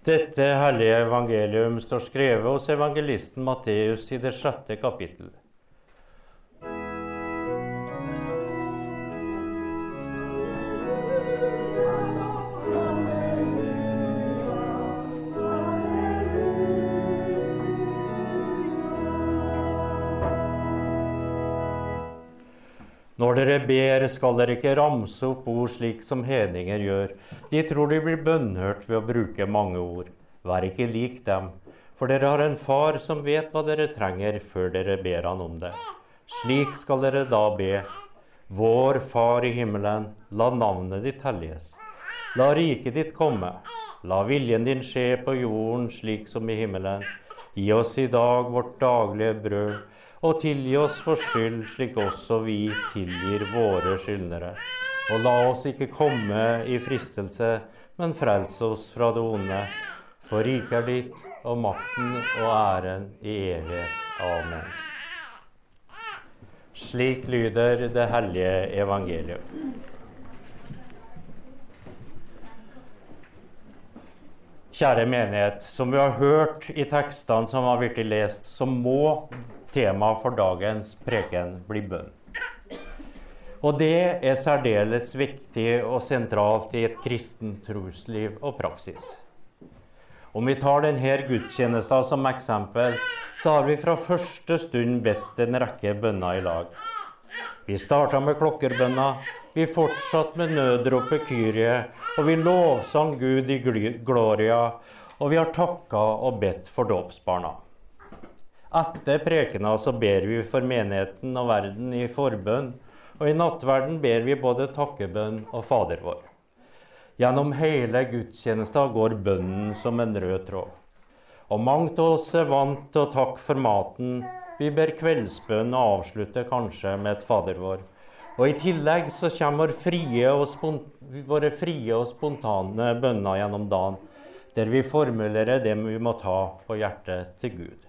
Dette hellige evangelium står skrevet hos evangelisten Matteus i det sjette kapittel. Dere ber, skal dere ikke ramse opp ord slik som hedninger gjør. De tror de blir bønnhørt ved å bruke mange ord. Vær ikke lik dem, for dere har en far som vet hva dere trenger, før dere ber han om det. Slik skal dere da be. Vår Far i himmelen, la navnet ditt helliges. La riket ditt komme. La viljen din skje på jorden slik som i himmelen. Gi oss i dag vårt daglige brød og tilgi oss for skyld, slik også vi tilgir våre skyldnere. Og la oss ikke komme i fristelse, men frels oss fra det onde. For riket er ditt, og makten og æren i evighet. Amen. Slik lyder det hellige evangeliet. Kjære menighet, som vi har hørt i tekstene som har blitt lest, så må temaet for dagens preken bli bønn. Og det er særdeles viktig og sentralt i et kristent trosliv og praksis. Om vi tar denne gudstjenesten som eksempel, så har vi fra første stund bedt en rekke bønner i lag. Vi starta med klokkerbønna, vi fortsatte med nødropet Kyrie, og vi lovsang Gud i gloria, og vi har takka og bedt for dåpsbarna. Etter prekena så ber vi for menigheten og verden i forbønn, og i nattverden ber vi både takkebønn og Fader vår. Gjennom hele gudstjenesten går bønnen som en rød tråd. Og mangt av oss er vant til å takke for maten. Vi ber kveldsbønn og avslutter kanskje med et Fader vår. Og I tillegg så kommer frie våre frie og spontane bønner gjennom dagen, der vi formulerer det vi må ta på hjertet til Gud.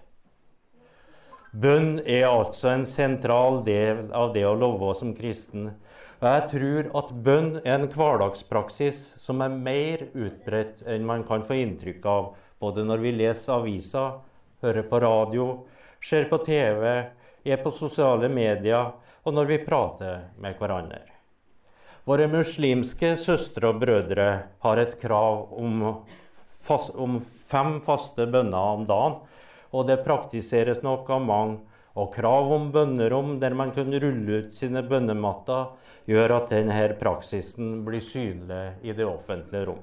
Bønn er altså en sentral del av det å love som kristen. Og jeg tror at bønn er en hverdagspraksis som er mer utbredt enn man kan få inntrykk av, både når vi leser aviser, hører på radio, ser på TV, er på sosiale medier, og når vi prater med hverandre. Våre muslimske søstre og brødre har et krav om, fast, om fem faste bønner om dagen og det praktiseres nok av mange. Og krav om bønnerom der man kan rulle ut sine bønnematter, gjør at denne praksisen blir synlig i det offentlige rom.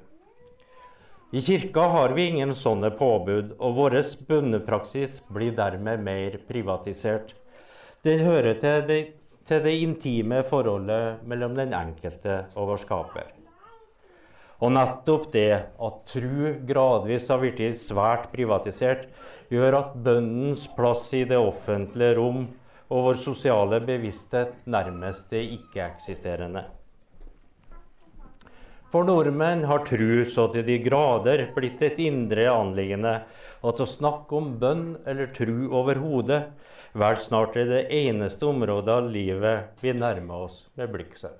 I kirka har vi ingen sånne påbud, og vår bønnepraksis blir dermed mer privatisert. Det hører til det, til det intime forholdet mellom den enkelte og vår skaper. Og nettopp det at tru gradvis har blitt svært privatisert, gjør at bønnens plass i det offentlige rom og vår sosiale bevissthet nærmest er ikke-eksisterende. For nordmenn har tru så til de grader blitt et indre anliggende at å snakke om bønn eller tru overhodet vel snart er det eneste området av livet vi nærmer oss med blikksel.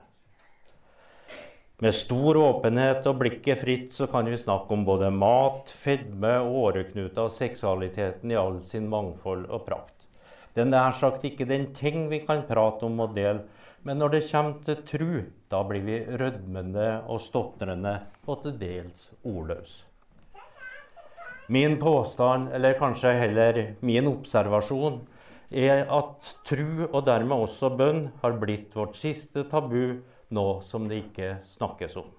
Med stor åpenhet og blikket fritt så kan vi snakke om både mat, fedme, åreknuter og seksualiteten i all sin mangfold og prakt. Det er nær sagt ikke den ting vi kan prate om og dele, men når det kommer til tru, da blir vi rødmende og stotrende og til dels ordløse. Min påstand, eller kanskje heller min observasjon, er at tru og dermed også bønn har blitt vårt siste tabu nå som det ikke snakkes om.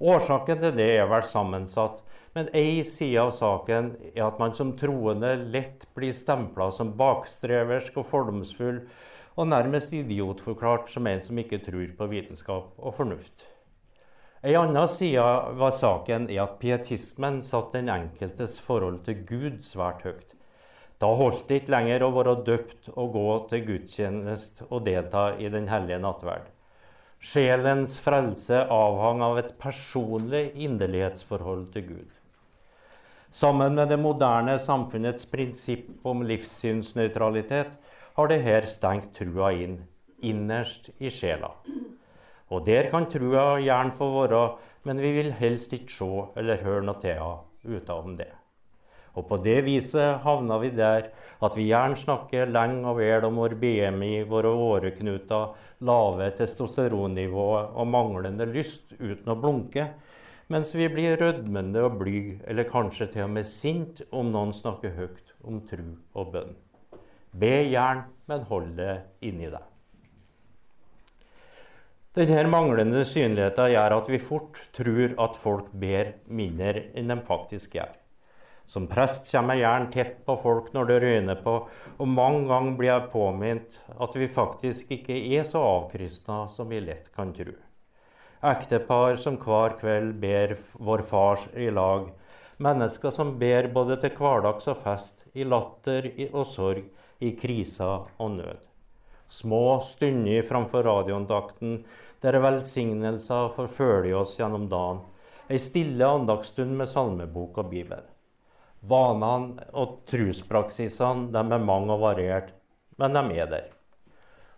Årsaken til det er vel sammensatt, men ei side av saken er at man som troende lett blir stempla som bakstreversk og fordomsfull, og nærmest idiotforklart som en som ikke tror på vitenskap og fornuft. Ei anna side av saken er at pietismen satte den enkeltes forhold til Gud svært høyt. Da holdt det ikke lenger å være døpt og gå til gudstjeneste og delta i Den hellige nattverd. Sjelens frelse avhang av et personlig inderlighetsforhold til Gud. Sammen med det moderne samfunnets prinsipp om livssynsnøytralitet har det her stengt trua inn, innerst i sjela. Og der kan trua gjerne få være, men vi vil helst ikke se eller høre noe til henne utenom det. Og på det viset havner vi der at vi gjerne snakker lenge og vel om vår BMI, våre åreknuter, lave testosteronnivå og manglende lyst uten å blunke, mens vi blir rødmende og blyg, eller kanskje til og med sint om noen snakker høyt om tru og bønn. Be gjerne, men hold det inni deg. Denne manglende synligheten gjør at vi fort tror at folk ber mindre enn de faktisk gjør. Som prest kommer jeg gjerne tett på folk når det røyner på, og mange ganger blir jeg påminnet at vi faktisk ikke er så avkristna som vi lett kan tro. Ektepar som hver kveld ber Vår Fars i lag. Mennesker som ber både til hverdags og fest, i latter og sorg, i kriser og nød. Små stunder framfor radioandakten der velsignelser forfølger oss gjennom dagen. Ei stille andagsstund med salmebok og Bibel. Vanene og truspraksisene de er mange og varierte, men de er der.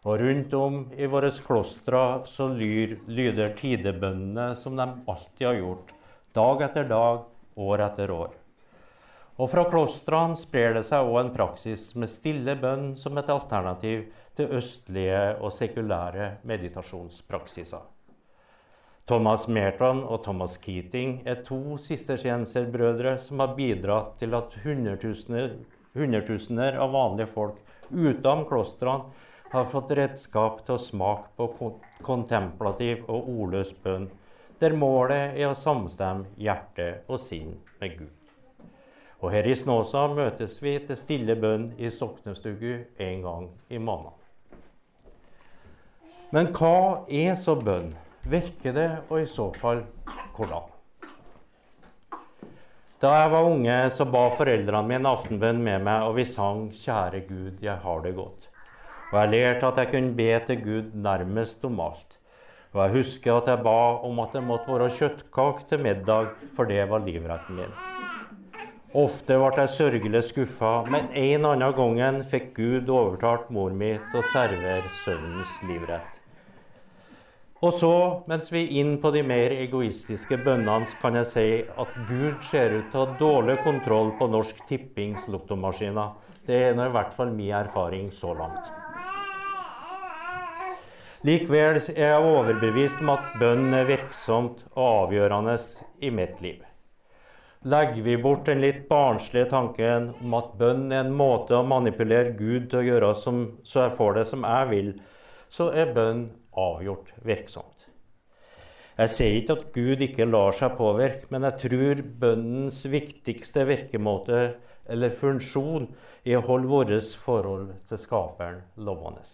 Og rundt om i våre klostre så lyr, lyder tidebønnene som de alltid har gjort, dag etter dag, år etter år. Og fra klostrene sprer det seg òg en praksis med stille bønn som et alternativ til østlige og sekulære meditasjonspraksiser. Thomas Merton og Thomas Keating er to sistersienserbrødre som har bidratt til at hundretusener, hundretusener av vanlige folk utenom klostrene har fått redskap til å smake på kontemplativ og ordløs bønn, der målet er å samstemme hjerte og sinn med Gud. Og her i Snåsa møtes vi til stille bønn i soknestugu en gang i måneden. Men hva er så bønn? Virker det, og i så fall hvordan? Da jeg var unge, så ba foreldrene mine aftenbønn med meg, og vi sang 'Kjære Gud, jeg har det godt'. Og jeg lærte at jeg kunne be til Gud nærmest om alt. Og jeg husker at jeg ba om at det måtte være kjøttkake til middag, for det var livretten min. Ofte ble jeg sørgelig skuffa, men en annen gangen fikk Gud overtalt mor mi til å servere sønnens livrett. Og så, mens vi er inn på de mer egoistiske bønnene, kan jeg si at Gud ser ut til å ha dårlig kontroll på Norsk Tippings lottomaskiner. Det er i hvert fall min erfaring så langt. Likevel er jeg overbevist om at bønn er virksomt og avgjørende i mitt liv. Legger vi bort den litt barnslige tanken om at bønn er en måte å manipulere Gud til å gjøre som, så jeg får det som jeg vil, så er bønn avgjort virksomt. Jeg sier ikke at Gud ikke lar seg påvirke, men jeg tror bønnens viktigste virkemåte eller funksjon er å holde vårt forhold til Skaperen lovende.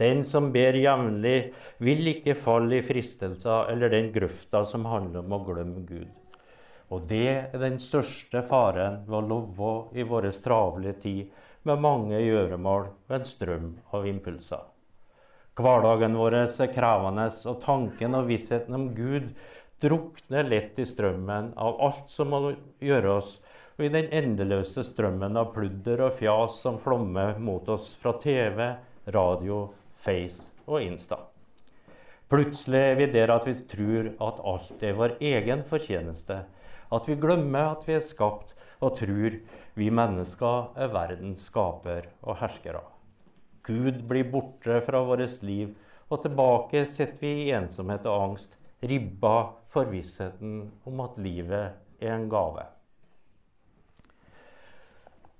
Den som ber jevnlig, vil ikke falle i fristelser eller den grøfta som handler om å glemme Gud. Og det er den største faren ved å love i vår travle tid med mange gjøremål og en strøm av impulser. Hverdagen vår er krevende, og tanken og vissheten om Gud drukner lett i strømmen av alt som må gjøres, og i den endeløse strømmen av pludder og fjas som flommer mot oss fra TV, radio, Face og Insta. Plutselig er vi der at vi tror at alt er vår egen fortjeneste. At vi glemmer at vi er skapt, og tror vi mennesker er verdens skaper og herskere. Gud blir borte fra vårt liv, og tilbake sitter vi i ensomhet og angst, ribba for vissheten om at livet er en gave.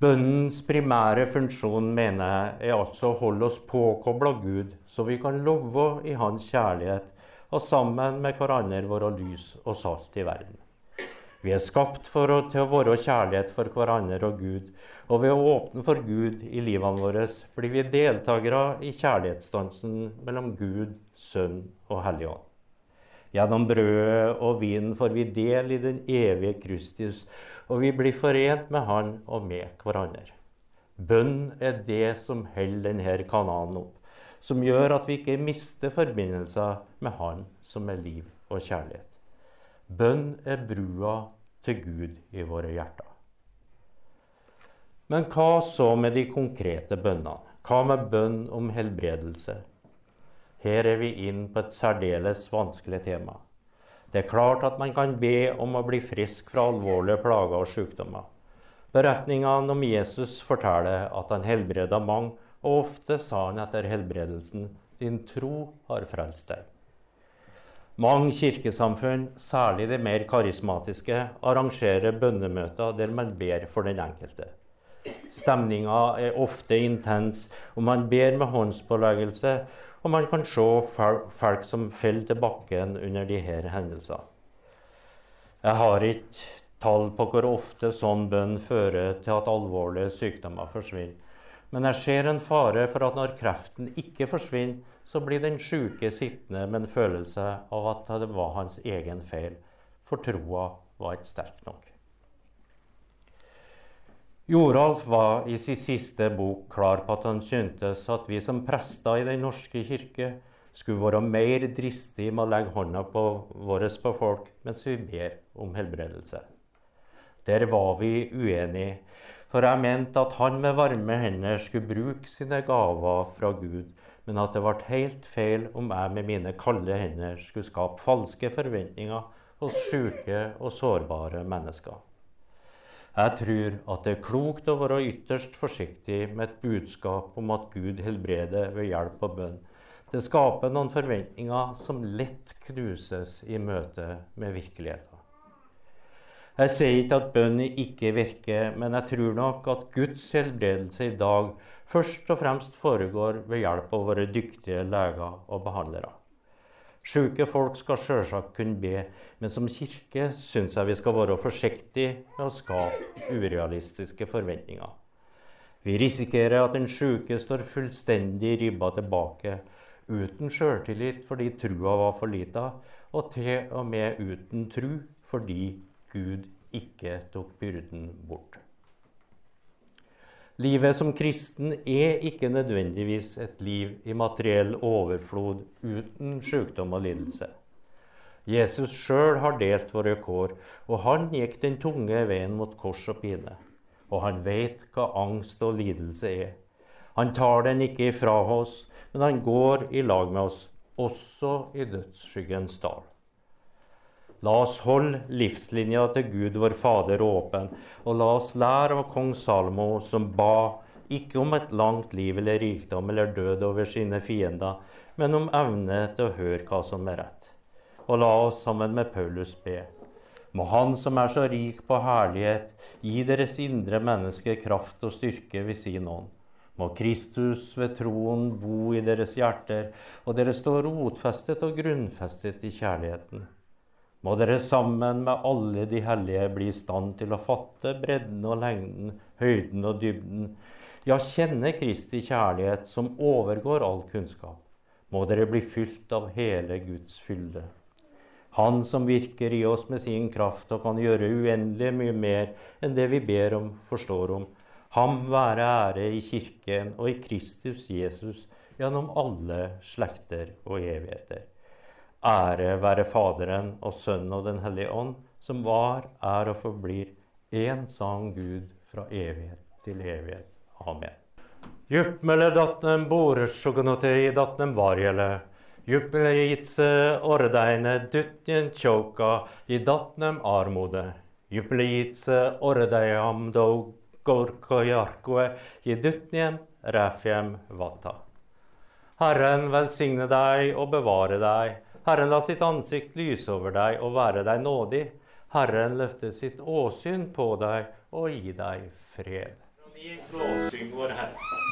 Bønnens primære funksjon mener jeg er altså å holde oss påkobla Gud, så vi kan love i Hans kjærlighet og sammen med hverandre være lys og salt i verden. Vi er skapt for å, til å være kjærlighet for hverandre og Gud. Og ved å åpne for Gud i livene våre blir vi deltakere i kjærlighetsdansen mellom Gud, Sønn og Hellig Ånd. Gjennom brødet og vinen får vi del i den evige Kristus, og vi blir forent med Han og med hverandre. Bønn er det som holder denne kanalen opp, som gjør at vi ikke mister forbindelser med Han som er liv og kjærlighet. Bønn er brua til Gud i våre hjerter. Men hva så med de konkrete bønnene? Hva med bønn om helbredelse? her er vi inn på et særdeles vanskelig tema. Det er klart at man kan be om å bli frisk fra alvorlige plager og sykdommer. Beretningene om Jesus forteller at han helbreda mange, og ofte sa han etter helbredelsen 'Din tro har frelst deg'. Mange kirkesamfunn, særlig de mer karismatiske, arrangerer bønnemøter der man ber for den enkelte. Stemninga er ofte intens, og man ber med håndspåleggelse, og man kan se folk som faller til bakken under disse hendelsene. Jeg har ikke tall på hvor ofte sånn bønn fører til at alvorlige sykdommer forsvinner. Men jeg ser en fare for at når kreften ikke forsvinner, så blir den syke sittende med en følelse av at det var hans egen feil, for troa var ikke sterk nok. Joralf var i sin siste bok klar på at han syntes at vi som prester i Den norske kirke skulle være mer dristige med å legge hånda på våre på folk mens vi ber om helbredelse. Der var vi uenige, for jeg mente at han med varme hender skulle bruke sine gaver fra Gud, men at det ble helt feil om jeg med mine kalde hender skulle skape falske forventninger hos syke og sårbare mennesker. Jeg tror at det er klokt å være ytterst forsiktig med et budskap om at Gud helbreder ved hjelp og bønn. Det skaper noen forventninger som lett knuses i møte med virkeligheten. Jeg sier ikke at bønn ikke virker, men jeg tror nok at Guds helbredelse i dag først og fremst foregår ved hjelp av våre dyktige leger og behandlere. Syke folk skal selvsagt kunne be, men som kirke syns jeg vi skal være forsiktige med å skape urealistiske forventninger. Vi risikerer at den syke står fullstendig ribba tilbake, uten sjøltillit fordi trua var for lita, og til og med uten tru fordi Gud ikke tok byrden bort. Livet som kristen er ikke nødvendigvis et liv i materiell overflod uten sykdom og lidelse. Jesus sjøl har delt våre kår, og han gikk den tunge veien mot kors og pine. Og han vet hva angst og lidelse er. Han tar den ikke ifra oss, men han går i lag med oss, også i dødsskyggens dal. La oss holde livslinja til Gud vår Fader åpen, og la oss lære av kong Salmo, som ba ikke om et langt liv eller rikdom eller død over sine fiender, men om evne til å høre hva som er rett. Og la oss sammen med Paulus be. Må Han som er så rik på herlighet, gi deres indre menneske kraft og styrke ved sin ånd. Må Kristus ved troen bo i deres hjerter, og dere stå rotfestet og grunnfestet i kjærligheten må dere sammen med alle de hellige bli i stand til å fatte bredden og lengden, høyden og dybden, ja, kjenne Kristi kjærlighet som overgår all kunnskap. Må dere bli fylt av hele Guds fylde. Han som virker i oss med sin kraft og kan gjøre uendelig mye mer enn det vi ber om, forstår om. Ham være ære i Kirken og i Kristus Jesus gjennom alle slekter og evigheter. Ære være Faderen og Sønnen og Den hellige ånd, som var, er og forblir én sann Gud fra evighet til evighet. Amen. Jupmele datnem boresjogonotei datnem varjele. Jupmele itse ordeine dutjen tjoka i datnem armode. Jupmele itse ordeiam do gorkojarkoe i dutnjem refjem vata. Herren velsigne deg og bevare deg. Herren la sitt ansikt lyse over deg og være deg nådig. Herren løfte sitt åsyn på deg og gi deg fred. Vi lovsynger vår Herre.